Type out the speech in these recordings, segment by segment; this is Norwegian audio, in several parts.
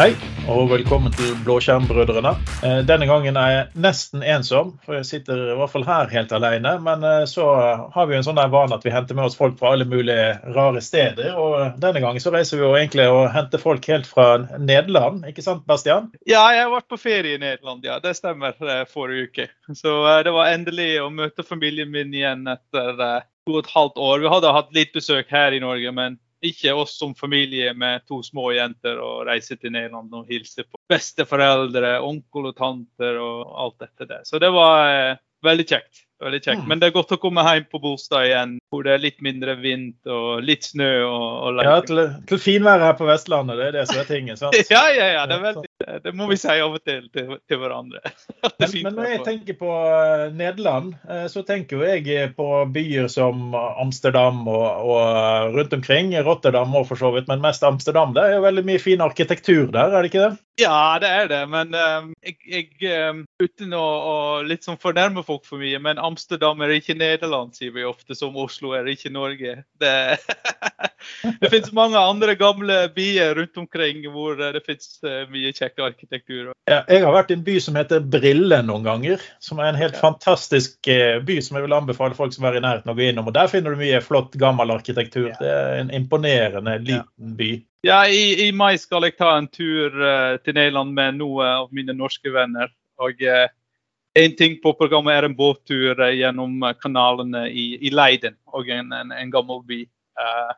Hei, og velkommen til Blåskjermbrødrene. Eh, Denne gangen er jeg nesten ensom, for jeg sitter i hvert fall her helt alene. Men eh, så har vi jo en sånn vane at vi henter med oss folk fra alle mulige rare steder. Og denne gangen så reiser vi jo egentlig og henter folk helt fra Nederland, ikke sant Bastian? Ja, jeg har vært på ferie i Nederland, ja. Det stemmer. eh, Forrige uke. Så det var endelig å møte familien min igjen etter to og et halvt år. Vi hadde hatt litt besøk her i Norge, men ikke oss som familie med to små jenter og reise til Nederland og hilse på besteforeldre, onkel og tanter og alt dette der. Så det var eh, veldig kjekt. Veldig kjekt. Men det er godt å komme hjem på Bolstad igjen, hvor det er litt mindre vind og litt snø og, og Ja, til, til finvær her på Vestlandet, det er det som er tinget. sant? Ja, ja, ja. Det, er veldig, det må vi si av og til til, til hverandre. Er Men, men når jeg tenker på eh, Nederland, eh, så tenker jo jeg på byer som Amsterdam og, og rundt omkring. Rotterdam òg, for så vidt, men mest Amsterdam. Det er jo veldig mye fin arkitektur der, er det ikke det? Ja, det er det. Men um, jeg, jeg um, uten å, å litt sånn fornærme folk for mye, men Amsterdam er ikke Nederland, sier vi ofte, som Oslo er ikke Norge. Det, det finnes mange andre gamle byer rundt omkring hvor det finnes eh, mye kjekk arkitektur. Ja, jeg har vært i en by som heter Brille noen ganger. Som er en helt Ja. fantastisk eh, by som jeg vil anbefale folk som er i nærheten å gå innom. Og Der finner du mye flott, gammel arkitektur. Ja. Det er en imponerende liten by. Ja, i, i mai skal jeg ta en tur uh, til Nederland med noen av mine norske venner. Og eh, en ting på programmet er en båttur eh, gjennom eh, kanalene i, i Leiden, og en, en, en gammel by. Uh,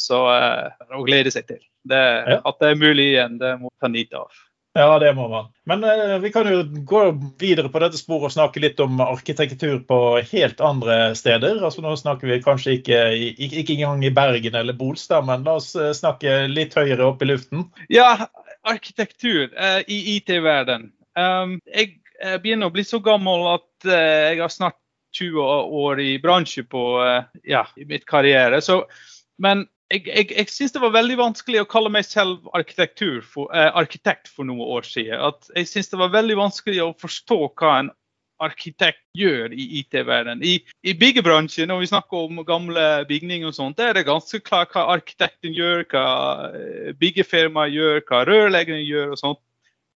så uh, å glede seg til. Det, Ja. At det er mulig igjen, det må ta nytte av. Ja, det må man. Men uh, vi kan jo gå videre på dette sporet og snakke litt om arkitektur på helt andre steder. Altså Nå snakker vi kanskje ikke, ikke, ikke engang i Bergen eller Bolstad, men la oss snakke litt høyere opp i luften. Ja, arkitektur i IT-verden. Um, jeg eh, begynner å bli så gammel at eh, jeg har snart 20 år i bransje på eh, ja, i mitt karriere. Så, men jeg, jeg, jeg syns det var veldig vanskelig å kalle meg selv for, eh, arkitekt for noen år siden. At jeg syns det var veldig vanskelig å forstå hva en arkitekt gjør i IT-verdenen. I, i byggebransjen, når vi snakker om gamle bygninger og sånt, er det ganske klart hva arkitekten gjør, hva byggefirmaet gjør, hva rørleggeren gjør og sånt.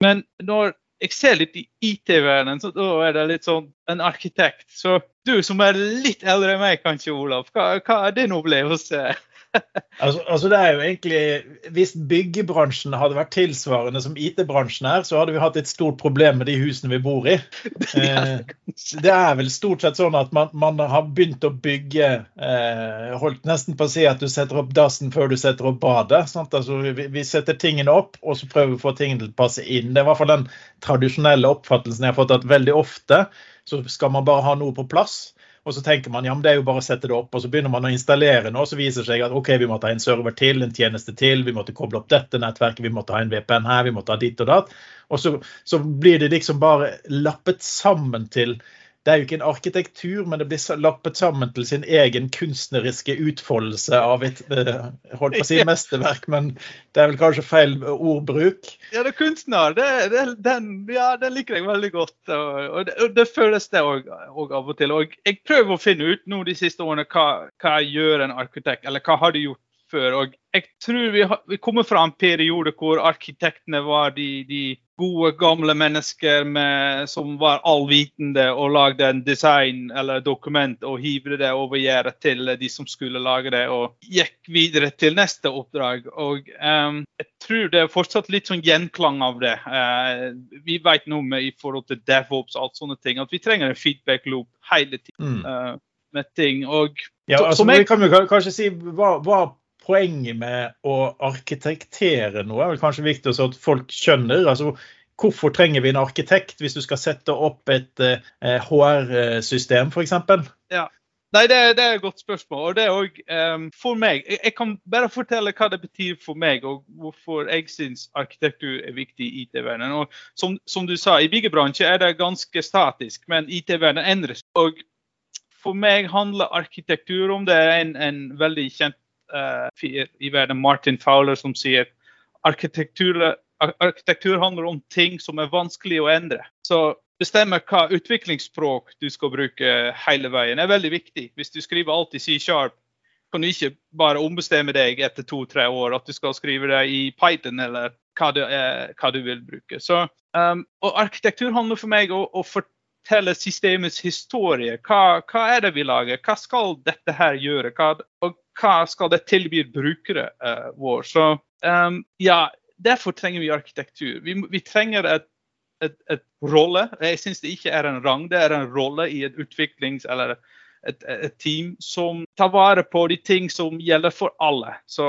Men når jeg ser litt i IT-verdenen, så da er det litt sånn en arkitekt. Så du som er litt eldre enn meg kanskje, Olav, hva, hva er din opplevelse? Altså, altså det er jo egentlig, Hvis byggebransjen hadde vært tilsvarende som IT-bransjen er, så hadde vi hatt et stort problem med de husene vi bor i. Eh, det er vel stort sett sånn at man, man har begynt å bygge eh, Holdt nesten på å si at du setter opp dassen før du setter opp badet. Altså, vi, vi setter tingene opp, og så prøver vi å få tingene til å passe inn. Det er i hvert fall den tradisjonelle oppfattelsen jeg har fått, at veldig ofte så skal man bare ha noe på plass. Og så tenker man ja, men det er jo bare å sette det opp, og så begynner man å installere noe, og så viser det seg at ok, vi måtte ha en server til, en tjeneste til, vi måtte koble opp dette nettverket, vi måtte ha en VPN her, vi måtte ha ditt og datt. Og så, så blir det liksom bare lappet sammen til Det er jo ikke en arkitektur, men det blir lappet sammen til sin egen kunstneriske utfoldelse av et eh, holdt på å si mesterverk, men det er vel kanskje feil ordbruk. Ja, det er kunstner. Det, det, den, ja, den liker jeg veldig godt. Og, og, det, og det føles det òg av og til. Og jeg prøver å finne ut nå de siste årene hva, hva gjør en arkitekt, eller hva har de gjort før. Og jeg tror vi, har, vi kommer fra en periode hvor arkitektene var de, de gode, gamle mennesker med, som var allvitende og lagde en design eller dokument og hivde det over gjerdet til de som skulle lage det, og gikk videre til neste oppdrag. Og um, jeg tror det er fortsatt litt sånn gjenklang av det. Uh, vi vet nå med, i forhold til DevOps og alt sånne ting at vi trenger en feedback loop hele tiden Mm. Uh, med ting. Og Ja, altså, som jeg- Vi kan jo kanskje si hva, hva poenget med å arkitektere noe? Er vel kanskje viktig så at folk skjønner. altså Hvorfor trenger vi en arkitekt hvis du skal sette opp et eh, HR-system f.eks.? Nei, det, det er et godt spørsmål. Og det er òg for meg jeg, jeg kan bare fortelle hva det betyr for meg, og hvorfor jeg syns arkitektur er viktig i IT-verdenen. Og som, som du sa, i byggebransjen er det ganske statisk, men IT-verdenen endres. Og for meg handler arkitektur om det er en, en veldig kjent eh, i verden, Martin Fowler, som sier arkitektur, arkitektur handler om ting som er vanskelig å endre. Så bestemme hva utviklingsspråk du skal bruke hele veien, er veldig viktig. Hvis du skriver alt i C-sharp, kan du ikke bare ombestemme deg etter to-tre år at du skal skrive det i Python eller hva du, eh, hva du vil bruke. Så, um, og arkitektur handler for meg om å, å fortelle systemets historie. Hva, hva, er det vi lager? Hva skal dette her gjøre? Hva, og hva skal det tilby brukere uh, vår? Så um, ja, derfor trenger vi arkitektur. Vi, vi trenger et, et, et, rolle. Jeg syns det ikke er en rang, det er en rolle i et utviklings- eller et, et, team som tar vare på de ting som gjelder for alle. Så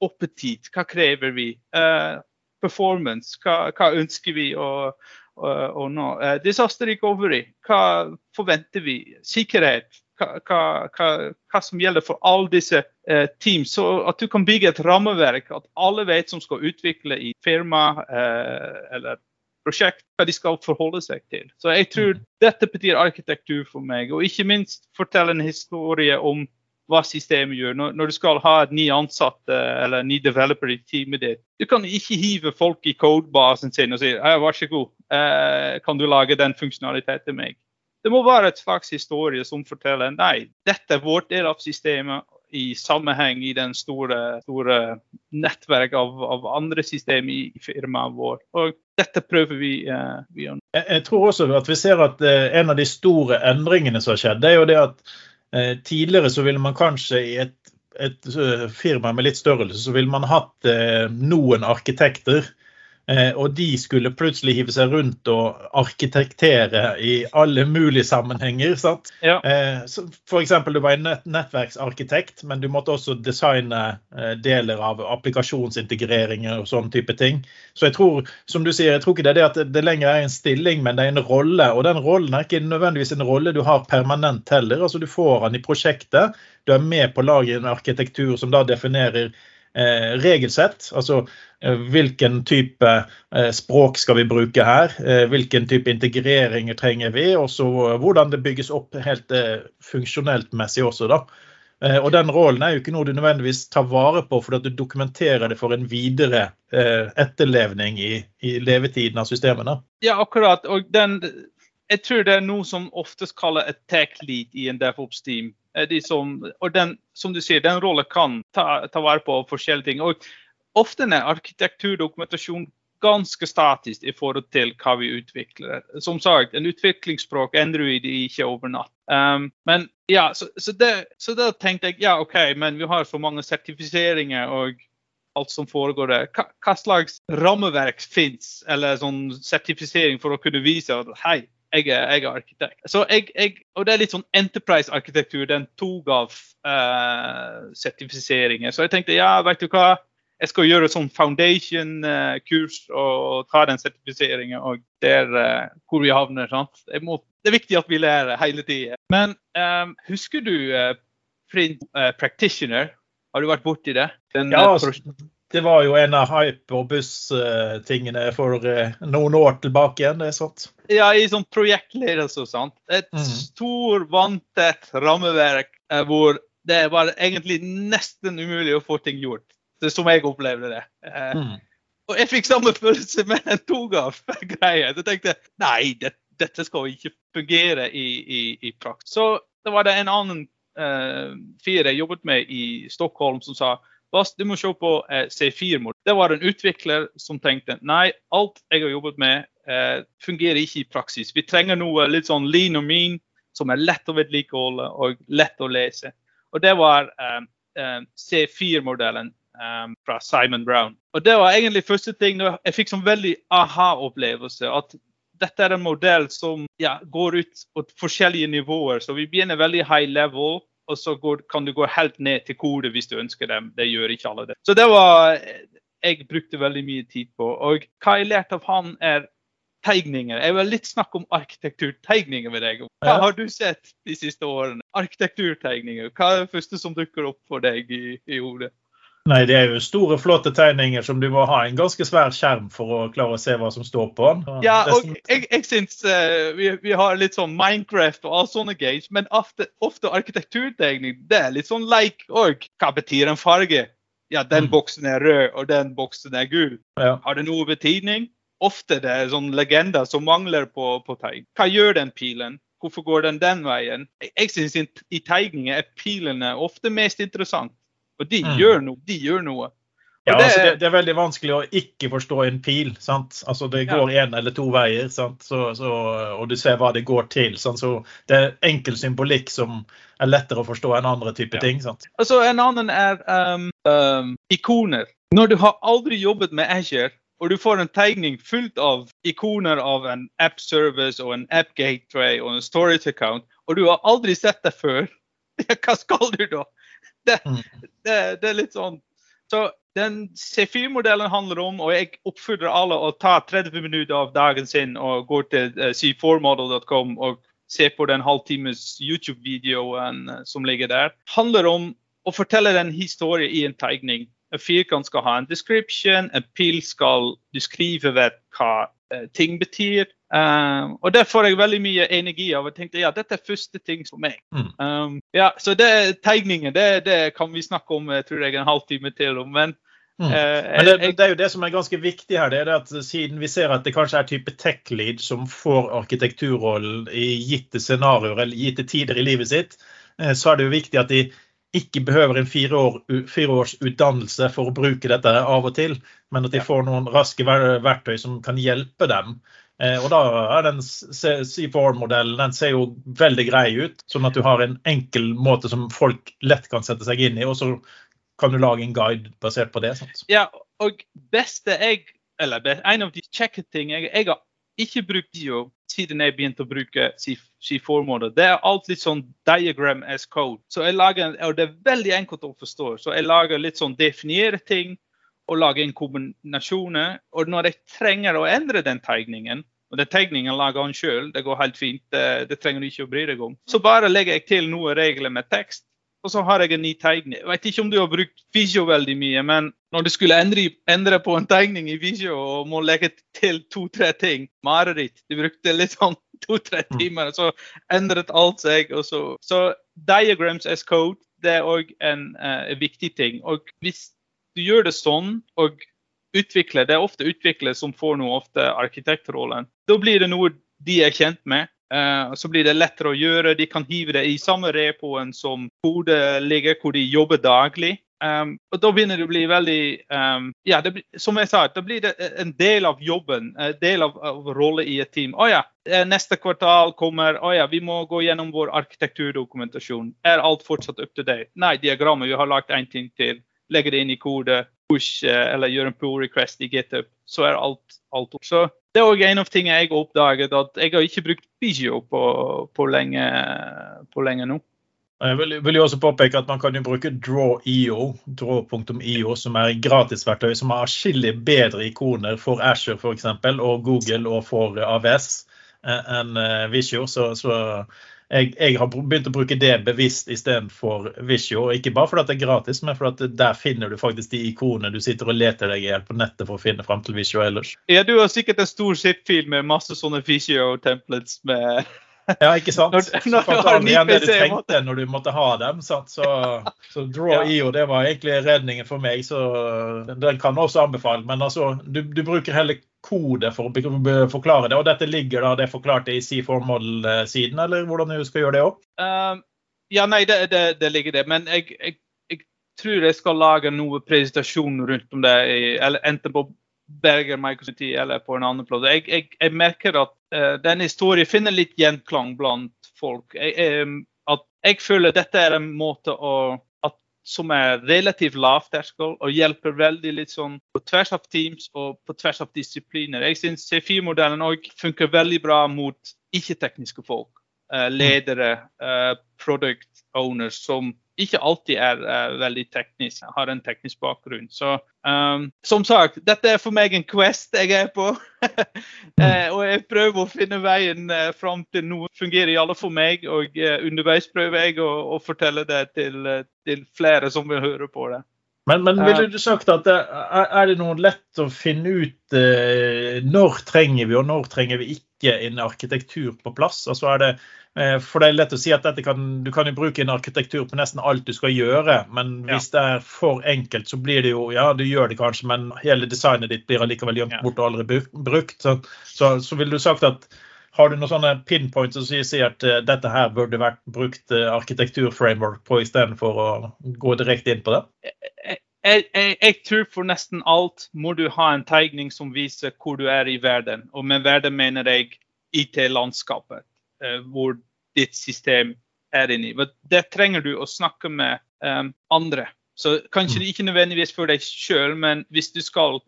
oppetid, hva krever vi? Uh, performance, hva, hva, ønsker vi å, å, å nå? Uh, disaster recovery, hva forventer vi? Sikkerhet, hva, hva, hva som gjelder for alle disse eh, team. Så at du kan bygge et rammeverk, at alle vet som skal utvikle i firma eller prosjekt, hva de skal forholde seg til. Så jeg tror mm. dette betyr arkitektur for meg. Og ikke minst fortelle en historie om hva systemet gjør. Når, når du skal ha et ny ansatte eller en ny developer i teamet ditt, du kan ikke hive folk i codebasen sin og si vær så god, eh, kan du lage den funksjonaliteten til meg. Det må være et slags historie som forteller nei, dette er vår del av systemet, i sammenheng i den store, store nettverk av, av, andre systemer i, firmaet vårt. Og dette prøver vi, Eh, vi jeg, jeg tror også at vi ser at eh, en av de store endringene som har skjedd, det er jo det at eh, tidligere så ville man kanskje i et, et firma med litt størrelse, så ville man hatt noen arkitekter Eh, og de skulle plutselig hive seg rundt og arkitektere i alle mulige sammenhenger. sant? Ja. Eh, F.eks. du var en nettverksarkitekt, men du måtte også designe eh, deler av applikasjonsintegreringer og sånne type ting. Så jeg tror som du sier, jeg tror ikke det er det at det lenger er en stilling, men det er en rolle. Og den rollen er ikke nødvendigvis en rolle du har permanent heller. altså Du får den i prosjektet. Du er med på å lage en arkitektur som da definerer eh, regelsett. Altså eh, hvilken type eh, språk skal vi bruke her? Eh, hvilken type integreringer trenger vi? Og så hvordan det bygges opp helt eh, funksjonelt messig også, da. Eh, og den rollen er jo ikke noe du nødvendigvis tar vare på fordi at du dokumenterer det for en videre etterlevning i, i levetiden av systemene. Ja, akkurat. Og den, jeg tror det er noe som oftest kalles et tech lead i en DevOps-team. De som, og den, som du sier, den rollen kan ta, ta, vare på forskjellige ting. Og ofte er arkitekturdokumentasjon ganske statisk i forhold til hva vi utvikler. Som sagt, en utviklingsspråk endrer vi ikke over natt. Um, men ja, så, så, det, så, da tenkte jeg ja, OK, men vi har så mange sertifiseringer og alt som foregår der. Hva, hva slags rammeverk fins, eller sånn sertifisering for å kunne vise at hei, jeg er, jeg er arkitekt. Så jeg, jeg, og det er litt sånn enterprise-arkitektur. Den tok av uh, sertifiseringer. Så jeg tenkte ja, vet du hva. Jeg skal gjøre sånn foundation-kurs uh, og ta den sertifiseringen. Og der er uh, hvor vi havner. sant? Må, det er viktig at vi lærer hele tida. Men um, husker du print practitioner? Har du vært borti det? Den, ja, altså, det var jo en av hype- og buss-tingene for eh, noen år tilbake igjen. det er sant? Ja, i sånn projektledelse og sånt. Et mm. stor, vanntett rammeverk eh, hvor det var egentlig nesten umulig å få ting gjort. Det er som jeg opplevde det. Eh, mm. Og jeg fikk samme følelse med en togav-greie. Jeg tenkte nei, det, dette skal ikke fungere i, i, i praksis. Så da var det en annen uh, fyr jeg jobbet med i Stockholm som sa du må se på eh, C4-mod. Det var en utvikler som tenkte nei, alt jeg har jobbet med, eh, fungerer ikke i praksis. Vi trenger noe litt sånn lean og mean, som er lett å vedlikeholde og lett å lese. Og det var eh, eh C4-modellen eh, fra Simon Brown. Og det var egentlig første ting jeg fikk sånn veldig aha-opplevelse. at dette er en modell som ja, går ut på forskjellige nivåer. Så vi begynner veldig high level og så går, kan du gå helt ned til kode hvis du ønsker dem. Det gjør ikke alle det. Så det var jeg brukte veldig mye tid på. Og hva jeg lærte av han, er tegninger. Jeg vil litt snakke om arkitekturtegninger med deg. Hva har du sett de siste årene? Arkitekturtegninger. Hva er det første som dukker opp for deg i, i hodet? Nei, det er jo store, flotte tegninger som du må ha en ganske svær skjerm for å klare å se hva som står på den. Ja, og jeg, jeg syns uh, vi, vi, har litt sånn Minecraft og alle sånne games, men ofte, ofte arkitekturtegning det er litt sånn leik like òg. Hva betyr en farge? Ja, den mm. boksen er rød, og den boksen er gul. Ja. Har det noe betydning? Ofte det er sånn legender som mangler på, på tegn. Hva gjør den pilen? Hvorfor går den den veien? Jeg, jeg syns i tegninger er pilene ofte mest interessant. Og de, mm. gjør, noe. de gjør noe. Ja, det, altså det, det, er veldig vanskelig å ikke forstå en pil. sant? Altså Det går én ja. eller to veier, sant? Så, så, og du ser hva det går til. Sant? Så Det er enkel symbolikk som er lettere å forstå enn andre typer ja. ting. sant? Altså En annen er um, um, ikoner. Når du har aldri jobbet med Azure, og du får en tegning fullt av ikoner av en app service og en app gateway og en storage account, og du har aldri sett det før, hva skal du da? Det, mm. det, det er litt sånn så den C4-modellen handler om, og jeg oppfordrer alle å ta 30 minutter av dagen sin og gå til uh, c4model.com og se på den halvtimes YouTube-videoen uh, som ligger der. handler om å fortelle en historie i en tegning. En firkant skal ha en description, en pil skal du skrive ved hva ting betyr. Um, og det får jeg veldig mye energi av. Jeg tenkte ja, dette er første ting for meg. Mm. Um, ja, Så det tegningen det, det, kan vi snakke om jeg tror jeg, en halvtime til om. Men, mm. men det, det, er jo det som er ganske viktig her. det er at Siden vi ser at det kanskje er type tech lead som får arkitekturrollen i gitte scenarioer eller gitte tider i livet sitt, så er det jo viktig at de ikke behøver en fire, år, fire, års utdannelse for å bruke dette av og til, men at de får noen raske verktøy som kan hjelpe dem. Eh, og da er den C4-modellen den ser jo veldig grei ut, sånn at du har en enkel måte som folk lett kan sette seg inn i. Og så kan du lage en guide basert på det. Sant? Ja, og beste jeg, eller en av de kjekke tingene jeg, jeg, har ikke bruk Dio siden jeg begynte å bruke C4-modell. Det er alt litt sånn diagram as code. Så jeg lager, og Det er veldig enkelt å forstå. Så jeg lager litt sånn definere ting og lager en kombinasjon. Og når jeg trenger å endre den tegningen, og den tegningen lager han sjøl, det går helt fint, det, det, trenger du ikke å bry deg om, så bare legger jeg til noen regler med tekst. Og så har jeg en ny tegning. Jeg vet ikke om du har brukt Visio veldig mye, men når du skulle endre, endre på en tegning i Visio og må legge til to-tre ting Mareritt. Du brukte litt sånn to-tre mm. timer, og så endret alt seg. og Så, så diagrams as code det er òg en uh, viktig ting. Og hvis du gjør det sånn og utvikler, det er ofte utviklere som får noe ofte arkitektrollen. Da blir det noe de er kjent med. Uh, så blir det lettere å gjøre. De kan hive det i samme repoen som kode ligger, hvor de jobber daglig. Um, og Da begynner det å bli veldig um, ja, det, Som jeg sa, da blir det en del av jobben, en del av, av rollen i et team. Å ja, eh, neste kvartal kommer Å ja, vi må gå gjennom vår arkitekturdokumentasjon. Er alt fortsatt up to date? Nei, diagrammet. Vi har lagt én ting til legge det inn i kode, push eh, eller gjøre en pull request i GitHub, så er alt, alt opp. Så det er òg en av tingene jeg har oppdaget, at jeg har ikke brukt Vigio på, på, lenge, på lenge nå. Jeg vil, vil jo også påpeke at Man kan jo bruke Draw.io, draw.io, som er gratisverktøy som har atskillig bedre ikoner for Asher f.eks. og Google og for AVS eh, enn eh, Visio. Så, så jeg, jeg, har begynt å bruke det bevisst istedenfor Visio. Ikke bare fordi det er gratis, men fordi der finner du faktisk de ikonene du sitter og leter deg i hjel på nettet for å finne fram til Visio ellers. Ja, du har sikkert en stor zip-fil med masse sånne Visio-templates med ja, ikke sant? Når, når aldri igjen det du trengte når du måtte ha dem. Sant? Så, så Draw.io det var egentlig redningen for meg, så den kan også anbefale. Men altså, du, du bruker heller kode for å forklare det, og dette ligger da det forklarte i C4 Model-siden, eller hvordan du skal gjøre det òg? Uh, um, ja, nei, det, det, det, ligger det. Men jeg, jeg, jeg, tror jeg skal lage noe presentasjon rundt om det, eller enten på Berger Microsoft eller på en annen plass. Jeg, jeg, merker at uh, denne historien finner litt gjenklang blant folk. Jeg, um, at jeg føler dette er en måte å som er relativt lavterskel og hjelper veldig litt sånn på tvers av teams og på tvers av disipliner. Jeg syns C4-modellen òg funker veldig bra mot ikke-tekniske folk. Uh, ledere, uh, product owners som ikke alltid er uh, veldig teknisk, har en teknisk bakgrunn. Så um, som sagt, dette er for meg en quest jeg er på. uh, og jeg prøver å finne veien uh, fram til noe fungerer i alle for meg. Og uh, underveis prøver jeg å, å fortelle det til, til, flere som vil høre på det. Men, men ville du sagt at det, er det noe lett å finne ut når trenger vi og når trenger vi ikke en arkitektur på plass? Altså det Eh, for det er lett å si at kan, du kan jo bruke en arkitektur på nesten alt du skal gjøre, men hvis ja. det er for enkelt, så blir det jo Ja, du gjør det kanskje, men hele designet ditt blir allikevel gjemt bort og aldri brukt. Så, så, så ville du sagt at har du noen sånne pinpoints som sier at uh, dette her burde vært brukt uh, arkitekturframework på istedenfor å gå direkte inn på det? Jeg, jeg, jeg, tror for nesten alt må du ha en tegning som viser hvor du er i verden. Og med verden mener jeg IT-landskapet, eh, hvor ditt system er inni. Det trenger du å snakke med um, andre. Så kanskje mm. ikke nødvendigvis for deg sjøl, men hvis du skal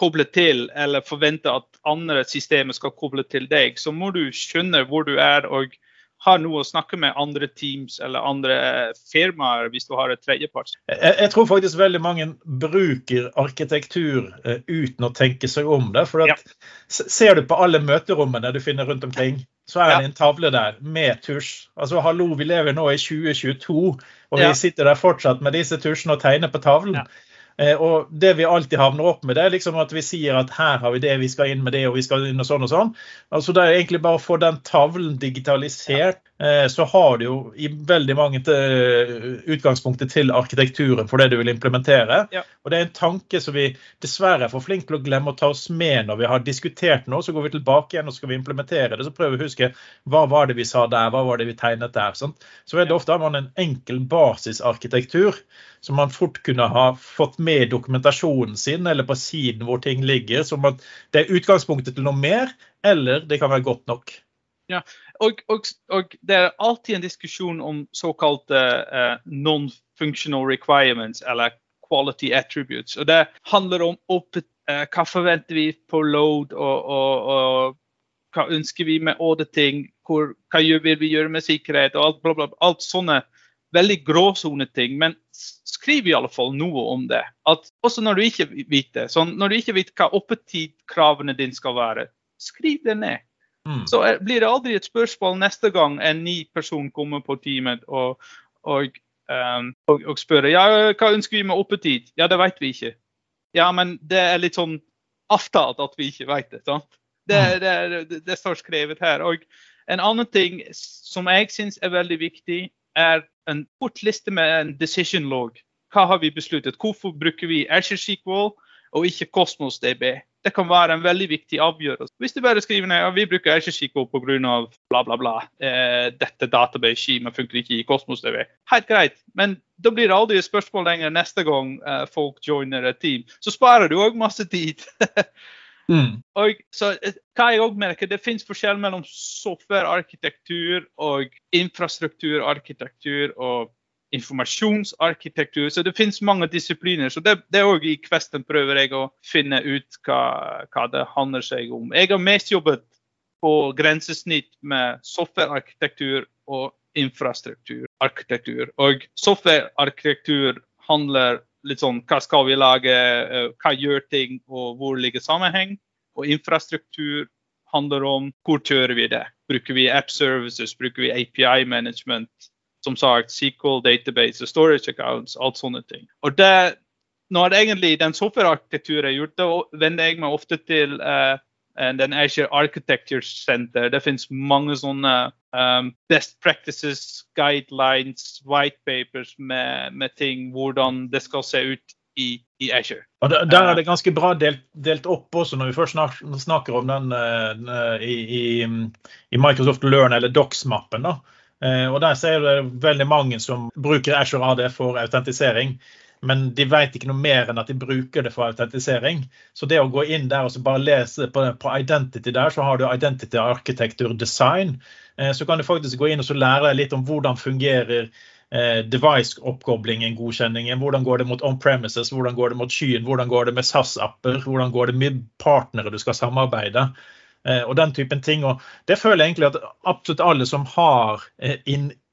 koble til, eller forvente at andre systemer skal koble til deg, så må du skjønne hvor du er og har noe å snakke med andre teams eller andre firmaer hvis du har et tredjeparts. Jeg, jeg, tror faktisk veldig mange bruker arkitektur uh, uten å tenke seg om det. for at, ja. Ser du på alle møterommene du finner rundt omkring, så er det en tavle der med tusj. Altså, hallo, vi lever nå i 2022, og vi sitter der fortsatt med disse tusjene og tegner på tavlen. Eh, og det vi alltid havner opp med, det er liksom at vi sier at her har vi det, vi skal inn med det, og vi skal inn og sånn og sånn. Altså Det er egentlig bare å få den tavlen digitalisert, eh, så har du jo i veldig mange utgangspunktet utgangspunkter til arkitekturen for det du vil implementere. Ja. Og det er en tanke som vi dessverre er for flinke til å glemme å ta oss med når vi har diskutert noe. Så går vi tilbake igjen og skal vi implementere det. Så prøver vi å huske hva var det vi sa der, hva var det vi tegnet der. Sånn. Så det ofte har man en enkel basisarkitektur som man fort kunne ha fått med i dokumentasjonen sin eller på siden hvor ting ligger. Som at det er utgangspunktet til noe mer, eller det kan være godt nok. Ja, og, og, og det er alltid en diskusjon om såkalte uh, non-functional requirements, eller quality attributes. Og det handler om opp, uh, hva forventer vi på load, og, og, og hva ønsker vi med auditing, hvor, hva vil vi gjøre med sikkerhet, og alt, bla, bla, alt sånne veldig gråsoneting, men skriv i alle fall noe om det. At også når du ikke vet det, sånn, når du ikke vet hva oppetidkravene dine skal være, skriv det ned. Mm. Så blir det aldri et spørsmål neste gang en ny person kommer på teamet og, og, um, og, og spør ja, hva ønsker vi med oppetid. Ja, det vet vi ikke. Ja, men det er litt sånn avtalt at vi ikke vet det. sant? Det, mm. det, det, det står skrevet her. Og en annen ting som jeg syns er veldig viktig, er en kort liste med en decision log. Hva har vi besluttet? Hvorfor bruker vi Azure SQL og ikke Cosmos DB? Det kan være en veldig viktig avgjørelse. Hvis du bare skriver ned at vi bruker Azure SQL pga. bla, bla, bla. Eh, dette database-skjemaet funker ikke i Cosmos DB. Helt greit, men da blir det aldri et spørsmål lenger neste gang eh, folk joiner et team. Så sparer du òg masse tid. Mm. Og, så, eh, hva jeg også merker, Det finnes forskjell mellom softwarearkitektur og infrastrukturarkitektur og informasjonsarkitektur. Så det finnes mange disipliner. Så det, er også i Kvesten prøver jeg å finne ut hva, hva det handler seg om. Jeg har mest jobbet på grensesnitt med softwarearkitektur og infrastrukturarkitektur. Og softwarearkitektur handler litt sånn hva skal vi lage, eh, hva gjør ting, og hvor ligger sammenheng. Og infrastruktur handler om hvor kjører vi det. Bruker vi app services, bruker vi API management, som sagt SQL database, storage accounts, alt sånne ting. Og det, når egentlig den softwarearkitekturen er gjort, da vender jeg meg ofte til uh, den Azure Architecture Center. Det finnes mange sånne um, best practices, guidelines, white papers med, med, ting, hvordan det skal se ut i, i Azure. Og Der er det ganske bra delt, delt opp også, når vi først snakker om den uh, i, i, i, Microsoft Learn eller Docs-mappen. da. Uh, og Der ser det veldig mange som bruker Azure AD for autentisering men de vet ikke noe mer enn at de bruker det for autentisering. Så det å gå inn der og bare lese på, på, identity der, så har du identity, arkitektur, design. Eh, så kan du faktisk gå inn og lære deg litt om hvordan fungerer eh, device-oppkoblingen, godkjenningen. Hvordan går det mot on-premises, hvordan går det mot skyen, hvordan går det med SAS-apper, hvordan går det med partnere du skal samarbeide. Eh, og den typen ting. Og det føler jeg egentlig at absolutt alle som har eh,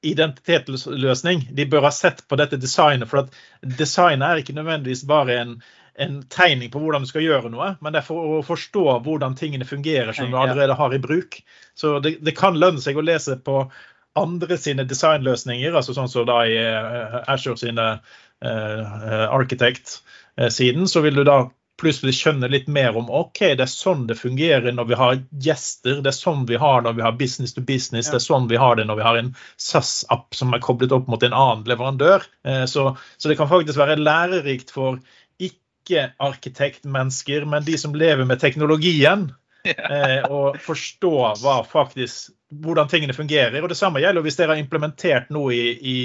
identitetsløsning, de bør ha sett på dette designet. For at designet er ikke nødvendigvis bare en, en tegning på hvordan du skal gjøre noe, men det er for å forstå hvordan tingene fungerer som du allerede har i bruk. Så det, det kan lønne seg å lese på andre sine designløsninger, altså sånn som da i uh, Azure sine uh, Architect-siden, så vil du da plutselig skjønner litt mer om ok, det er sånn det fungerer når vi har gjester. Det er sånn vi har når vi har business to business. Ja. Det er sånn vi har det når vi har en SAS-app som er koblet opp mot en annen leverandør. Eh, så, så det kan faktisk være lærerikt for ikke-arkitektmennesker, men de som lever med teknologien. Eh, og forstå hva faktisk hvordan tingene fungerer. Og Det samme gjelder hvis dere har implementert noe i, i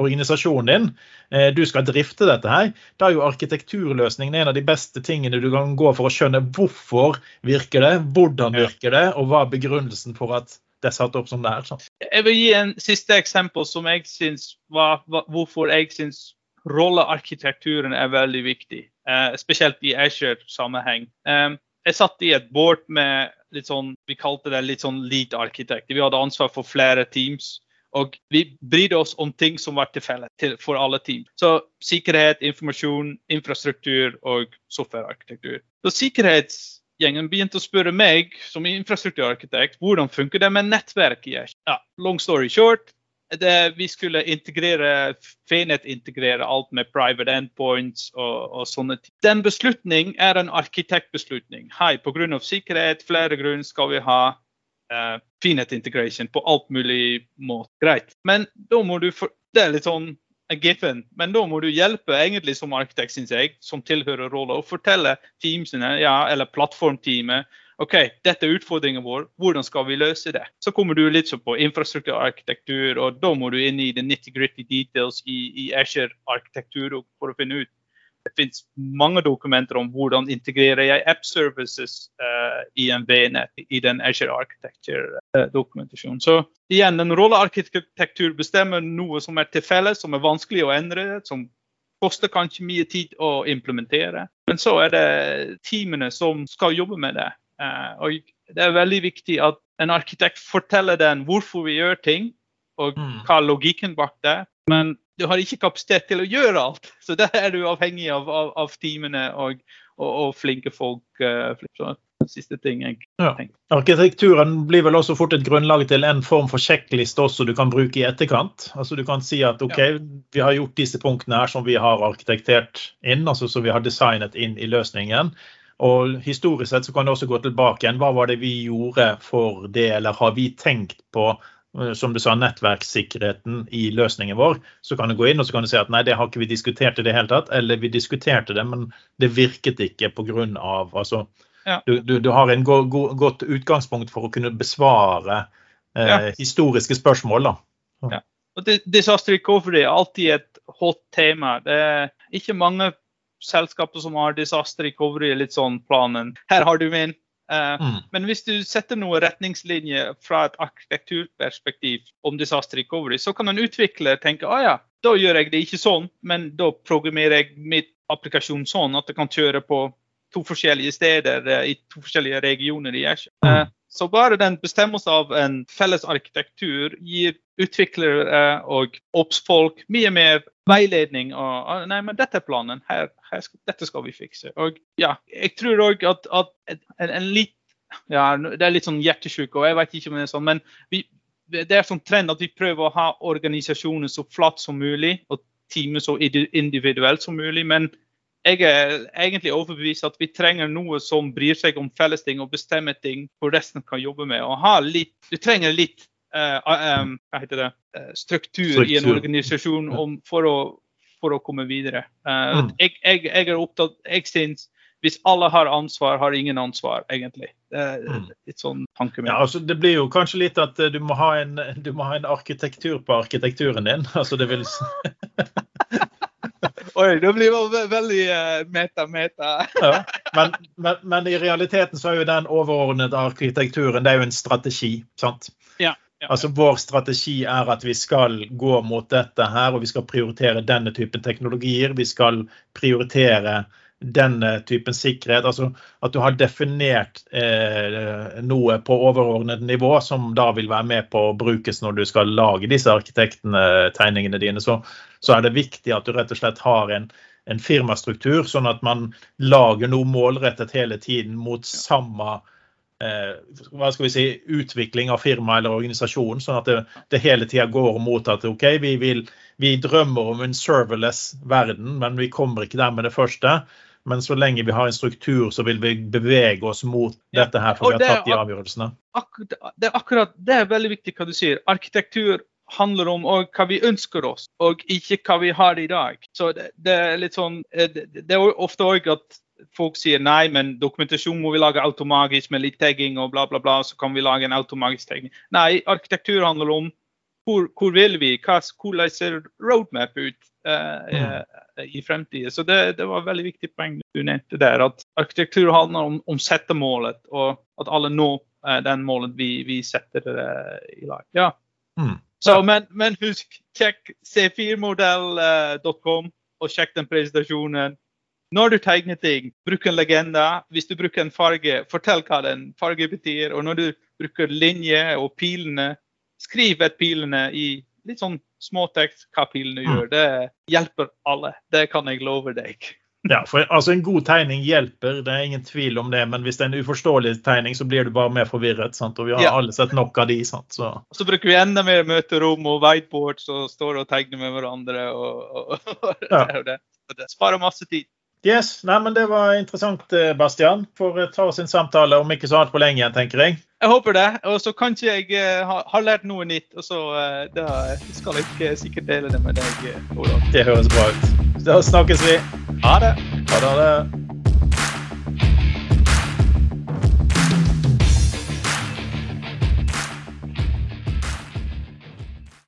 organisasjonen din. Eh, du skal drifte dette her. Da er jo arkitekturløsningen en av de beste tingene du kan gå for å skjønne hvorfor virker det, hvordan virker det, og hva er begrunnelsen for at det er satt opp som det er. Sånn. Jeg vil gi en siste eksempel som jeg synes var, hvorfor jeg syns rollearkitekturen er veldig viktig. Eh, spesielt i Azure-sammenheng. Eh, jeg satt i et board med litt sånn, vi kalte det litt sånn lead arkitekt. Vi hadde ansvar for flere teams. Og vi brydde oss om ting som var til for alle team. Så sikkerhet, informasjon, infrastruktur og softwarearkitektur. Så sikkerhetsgjengen begynte å spørre meg som infrastrukturarkitekt hvordan funker det med nettverk i Ja, long story short, det, vi skulle integrere Fenet-integrere alt med private endpoints og, og sånne ting. Den beslutning er en arkitektbeslutning. Hei, pga. sikkerhet, flere grunner skal vi ha uh, Fenet integration på alt mulig måte. Greit. Men da må du for, Det er litt sånn a given, men da må du hjelpe egentlig som arkitekt, synes jeg, som tilhører rolla, og fortelle teamsene, ja, eller plattformteamet OK, dette er utfordringen vår, hvordan skal vi løse det? Så kommer du litt på infrastrukturarkitektur, og da må du inn i the nitty-gritty details i, i Azure-arkitektur for å finne ut. Det finnes mange dokumenter om hvordan integrerer jeg app services uh, i en VNet i den Azure Architecture-dokumentasjonen. Så igjen, den rollearkitektur bestemmer noe som er til felles, som er vanskelig å endre, som koster kanskje mye tid å implementere. Men så er det teamene som skal jobbe med det. Eh, og det er veldig viktig at en arkitekt forteller den hvorfor vi gjør ting, og mm. hva er logikken bak det. Men du har ikke kapasitet til å gjøre alt. Så der er du avhengig av, av, av teamene og, og, og, flinke folk. Uh, siste ting jeg ja. Arkitekturen blir vel også fort et grunnlag til en form for sjekkliste også du kan bruke i etterkant. Altså Du kan si at OK, ja. vi har gjort disse punktene her som vi har arkitektert inn, altså som vi har designet inn i løsningen. Og Historisk sett så kan det også gå tilbake igjen. Hva var det vi gjorde for det, eller har vi tenkt på eh, som du sa, nettverkssikkerheten i løsningen vår, så kan du gå inn og så kan du si at nei, det har ikke vi diskutert i det hele tatt. Eller vi diskuterte det, men det virket ikke pga. Altså, ja. du, du, du, har en go, go, godt utgangspunkt for å kunne besvare eh, ja. historiske spørsmål. da. Ja. Og Disaster recovery er alltid et hot tema. Det er ikke mange selskaper som har disaster recovery, litt sånn planen. Her har du min. Uh, mm. Men hvis du setter noen retningslinjer fra et arkitekturperspektiv om disaster recovery, så kan en utvikler tenke ah, ja, da gjør jeg det ikke sånn, men da programmerer jeg mitt applikasjon sånn at det kan kjøre på to forskjellige steder uh, i to forskjellige regioner i Asia. Uh, så bare den bestemmelsen av en felles arkitektur gir utviklere og oppsfolk mye mer veiledning. og Nei, men dette er planen. Her, her dette skal vi fikse. Og ja, jeg tror òg at, at en, en, litt ja, Det er litt sånn hjertesjuk, og jeg vet ikke om det er sånn, men vi, det er sånn trend at vi prøver å ha organisasjonen så flatt som mulig og teamet så individuelt som mulig. men jeg er egentlig overbevist at vi trenger noe som bryr seg om felles ting og bestemmer ting hvor resten kan jobbe med. Og ha litt, du trenger litt uh, um, hva heter det, struktur, struktur, i en organisasjon om, for, å, for, å, komme videre. Uh, mm. jeg, jeg, jeg, er opptatt, jeg synes hvis alle har ansvar, har ingen ansvar, egentlig. Det mm. litt sånn tanke Ja, altså, det blir jo kanskje litt at du må ha en, må ha en arkitektur på arkitekturen din. altså det vil... Oi, det blir jo veldig meta-meta. Eh, ja, men, men, men, i realiteten så er jo den overordnede arkitekturen det er jo en strategi. sant? Ja, ja. Altså Vår strategi er at vi skal gå mot dette her, og vi skal prioritere denne typen teknologier. Vi skal prioritere denne typen sikkerhet. Altså at du har definert eh, noe på overordnet nivå som da vil være med på å brukes når du skal lage disse arkitektene, tegningene dine. Så, så, er det viktig at du rett og slett har en, en firmastruktur, sånn at man lager noe målrettet hele tiden mot samme eh, hva skal vi si, utvikling av firma eller organisasjon, sånn at det, det hele tida går mot at OK, vi, vil, vi drømmer om en serverless verden, men vi kommer ikke der med det første. Men så lenge vi har en struktur, så vil vi bevege oss mot ja. dette her. for vi har tatt de avgjørelsene. det er akkurat, det er veldig viktig hva du sier. Arkitektur handler om hva vi ønsker oss, og ikke hva vi har i dag. Så det, det er litt sånn, det, det er ofte òg at folk sier nei, men dokumentasjon må vi lage automagisk med litt tagging og bla, bla, bla. Så kan vi lage en automagisk tagging. Nei, arkitektur handler om hvor, hvor vil vi? Hva, hvordan ser roadmap ut uh, mm. I fremtiden? Så det, det, var et veldig viktig poeng du nevnte der. At arkitektur handler om, om settemålet, og at alle når eh, den målet vi, vi setter eh, i lag. Ja. Mm. Så, men, men, husk, sjekk c4modell.com og sjekk den presentasjonen. Når du tegner ting, bruk en legende. Hvis du bruker en farge, fortell hva den farge betyr. Og når du bruker linjer og pilene, skriv et pilene i litt sånn småtekst hva pilene mm. gjør. Det hjelper alle. Det kan jeg love deg. Ja, for altså En god tegning hjelper, det er ingen tvil om det. Men hvis det er en uforståelig tegning, så blir du bare mer forvirret. Sant? Og vi har ja. alle sett nok av de. Sant? Så. Og så bruker vi enda mer møterom og whiteboards og står og tegner med hverandre. og, og, og ja. og det, det sparer masse tid. Yes, Nei, men Det var interessant, eh, Bastian. Får eh, ta oss en samtale om ikke så altfor lenge igjen, tenker jeg. Jeg håper det. Og så kanskje jeg uh, har lært noe nytt. Og så da skal jeg sikkert dele det med deg, Olav. Det høres bra ut. Da snakkes vi. Ha det. Ha det. Ha det.